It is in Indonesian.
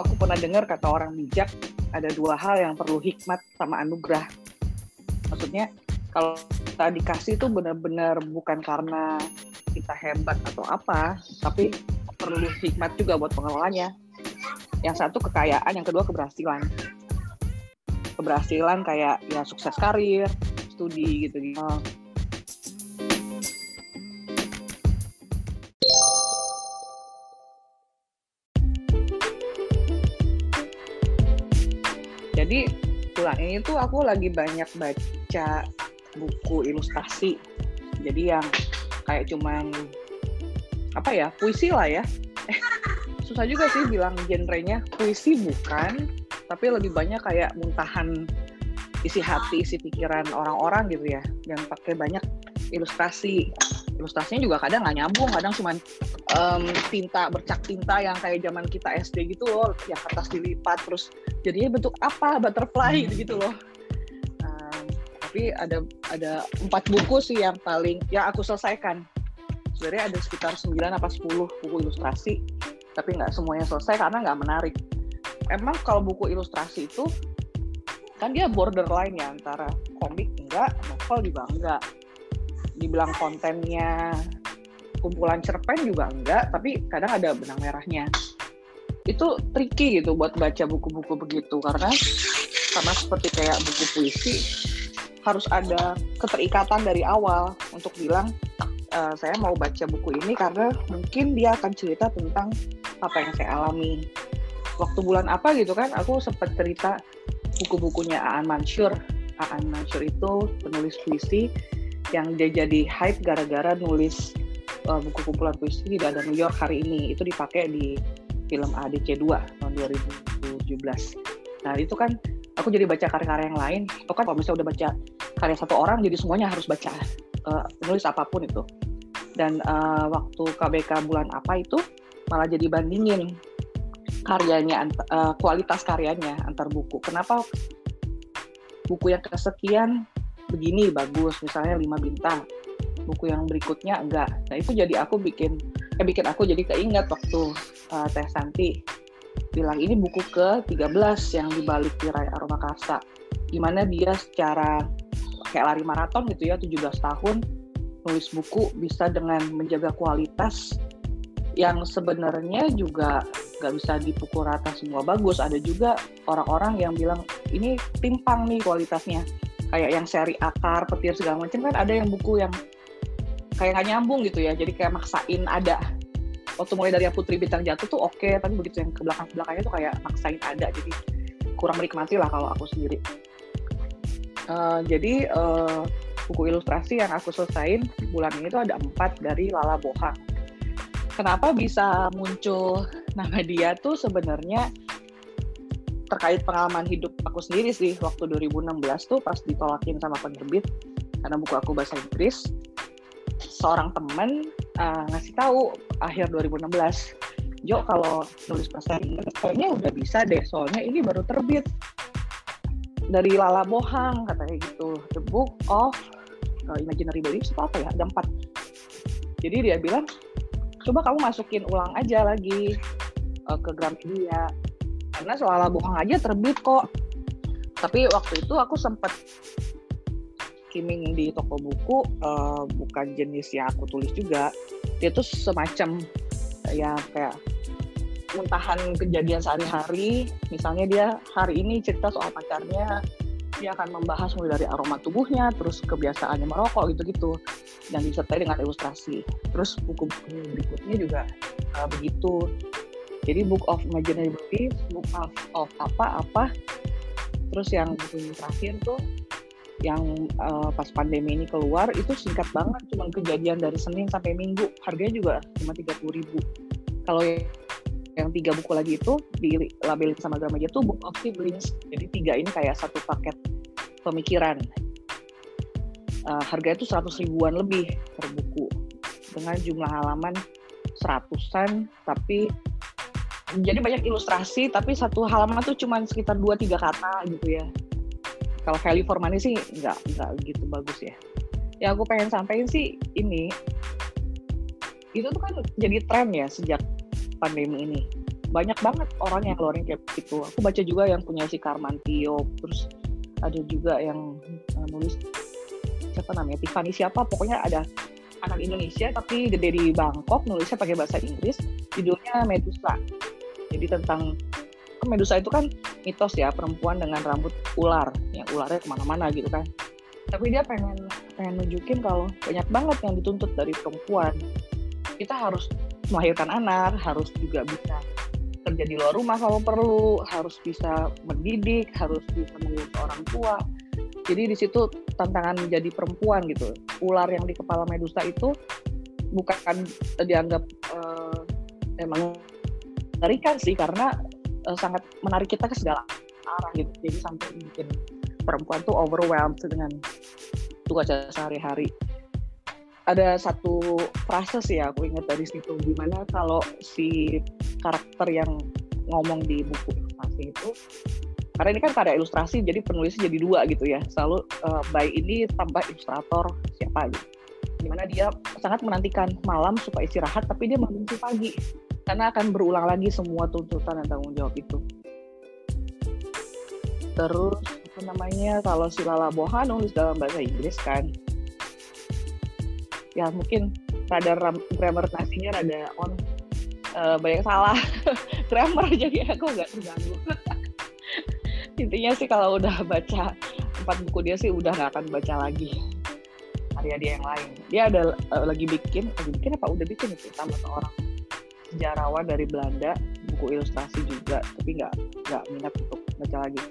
aku pernah dengar kata orang bijak ada dua hal yang perlu hikmat sama anugerah. Maksudnya kalau kita dikasih itu benar-benar bukan karena kita hebat atau apa, tapi perlu hikmat juga buat pengelolanya. Yang satu kekayaan, yang kedua keberhasilan. Keberhasilan kayak ya sukses karir, studi gitu-gitu. Jadi bulan ini tuh aku lagi banyak baca buku ilustrasi. Jadi yang kayak cuman apa ya puisi lah ya. Eh, susah juga sih bilang genrenya puisi bukan, tapi lebih banyak kayak muntahan isi hati, isi pikiran orang-orang gitu ya, yang pakai banyak ilustrasi. Ilustrasinya juga kadang nggak nyambung, kadang cuman um, tinta bercak tinta yang kayak zaman kita SD gitu loh, yang kertas dilipat terus jadinya bentuk apa butterfly gitu, gitu loh. Um, tapi ada ada empat buku sih yang paling yang aku selesaikan. Sebenarnya ada sekitar 9 apa 10 buku ilustrasi, tapi nggak semuanya selesai karena nggak menarik. Emang kalau buku ilustrasi itu kan dia borderline ya antara komik enggak, novel juga enggak. Dibilang kontennya kumpulan cerpen juga enggak, tapi kadang ada benang merahnya. Itu tricky gitu buat baca buku-buku begitu karena sama seperti kayak buku puisi harus ada keterikatan dari awal untuk bilang uh, saya mau baca buku ini karena mungkin dia akan cerita tentang apa yang saya alami. Waktu bulan apa gitu kan, aku sempat cerita buku-bukunya Aan Mansur. Aan Mansur itu penulis puisi yang dia jadi hype gara-gara nulis uh, buku kumpulan puisi tidak ada New York hari ini. Itu dipakai di film ADC 2 tahun 2017. Nah itu kan aku jadi baca karya-karya yang lain. Itu kan kalau misalnya udah baca karya satu orang, jadi semuanya harus baca uh, penulis apa pun itu. Dan uh, waktu KBK bulan apa itu malah jadi bandingin karyanya, uh, kualitas karyanya antar buku. Kenapa buku yang kesekian begini bagus, misalnya lima bintang, buku yang berikutnya enggak. Nah itu jadi aku bikin, eh bikin aku jadi keinget waktu uh, Teh Santi bilang ini buku ke-13 yang dibalik tirai Aroma Karsa. Gimana dia secara kayak lari maraton gitu ya, 17 tahun nulis buku bisa dengan menjaga kualitas yang sebenarnya juga nggak bisa dipukul rata semua bagus. Ada juga orang-orang yang bilang ini timpang nih kualitasnya. Kayak yang seri akar, petir segala macam kan ada yang buku yang kayak nggak nyambung gitu ya. Jadi kayak maksain ada. Waktu mulai dari Putri Bintang Jatuh tuh oke, okay, tapi begitu yang ke belakang belakangnya tuh kayak maksain ada. Jadi kurang menikmati lah kalau aku sendiri. Uh, jadi uh, buku ilustrasi yang aku selesain bulan ini tuh ada empat dari Lala Bohang. Kenapa bisa muncul nama dia tuh sebenarnya terkait pengalaman hidup aku sendiri sih waktu 2016 tuh pas ditolakin sama penerbit karena buku aku bahasa Inggris. Seorang teman uh, ngasih tahu akhir 2016 Jo kalau tulis bahasa Inggris kayaknya udah bisa deh soalnya ini baru terbit. Dari Lala Bohang katanya gitu. The Book of uh, Imaginary Beliefs atau apa ya? Ada empat. Jadi dia bilang coba kamu masukin ulang aja lagi uh, ke Gramedia karena soal bohong aja terbit kok. Tapi waktu itu aku sempat skimming di toko buku uh, bukan jenis yang aku tulis juga. Dia tuh semacam ya kayak muntahan kejadian sehari-hari. Misalnya dia hari ini cerita soal pacarnya dia akan membahas mulai dari aroma tubuhnya terus kebiasaannya merokok gitu-gitu. Dan disertai dengan ilustrasi. Terus buku-buku berikutnya juga uh, begitu jadi book of imaginary beliefs book of, of apa apa. Terus yang terakhir tuh yang uh, pas pandemi ini keluar itu singkat banget cuma kejadian dari Senin sampai Minggu. Harganya juga cuma tiga puluh ribu. Kalau yang tiga buku lagi itu di labelin sama Gramedia tuh book of siblings. Jadi tiga ini kayak satu paket pemikiran. Uh, harganya itu seratus ribuan lebih per buku. Dengan jumlah halaman seratusan tapi jadi banyak ilustrasi tapi satu halaman tuh cuma sekitar dua tiga kata gitu ya. Kalau value for money sih nggak nggak gitu bagus ya. Yang aku pengen sampaikan sih ini itu tuh kan jadi tren ya sejak pandemi ini. Banyak banget orang yang keluarin kayak gitu. Aku baca juga yang punya si Karmantio terus ada juga yang uh, nulis siapa namanya Tiffany siapa pokoknya ada anak Indonesia tapi gede di Bangkok nulisnya pakai bahasa Inggris judulnya Medusa jadi tentang kan Medusa itu kan mitos ya perempuan dengan rambut ular. Yang ularnya ke mana-mana gitu kan. Tapi dia pengen pengen nunjukin kalau banyak banget yang dituntut dari perempuan. Kita harus melahirkan anak harus juga bisa kerja di luar rumah kalau perlu harus bisa mendidik harus bisa mengurus orang tua. Jadi di situ tantangan menjadi perempuan gitu. Ular yang di kepala Medusa itu bukan dianggap uh, emang mengerikan sih karena uh, sangat menarik kita ke segala arah gitu. Jadi sampai bikin perempuan tuh overwhelmed dengan tugas sehari-hari. Ada satu frase sih aku ingat dari situ gimana kalau si karakter yang ngomong di buku ilustrasi itu karena ini kan karya ilustrasi jadi penulisnya jadi dua gitu ya. Selalu uh, by ini tambah ilustrator siapa gitu. Di mana dia sangat menantikan malam supaya istirahat tapi dia membenci pagi karena akan berulang lagi semua tuntutan dan tanggung jawab itu. Terus apa namanya kalau si Lala Bohan nulis dalam bahasa Inggris kan ya mungkin rada grammar nasinya rada on uh, banyak salah. Grammar jadi aku nggak terganggu. Intinya sih kalau udah baca empat buku dia sih udah nggak akan baca lagi karya dia yang lain. Dia ada uh, lagi bikin lagi bikin apa? Udah bikin itu sama seorang sejarawan dari Belanda buku ilustrasi juga tapi nggak nggak minat untuk baca lagi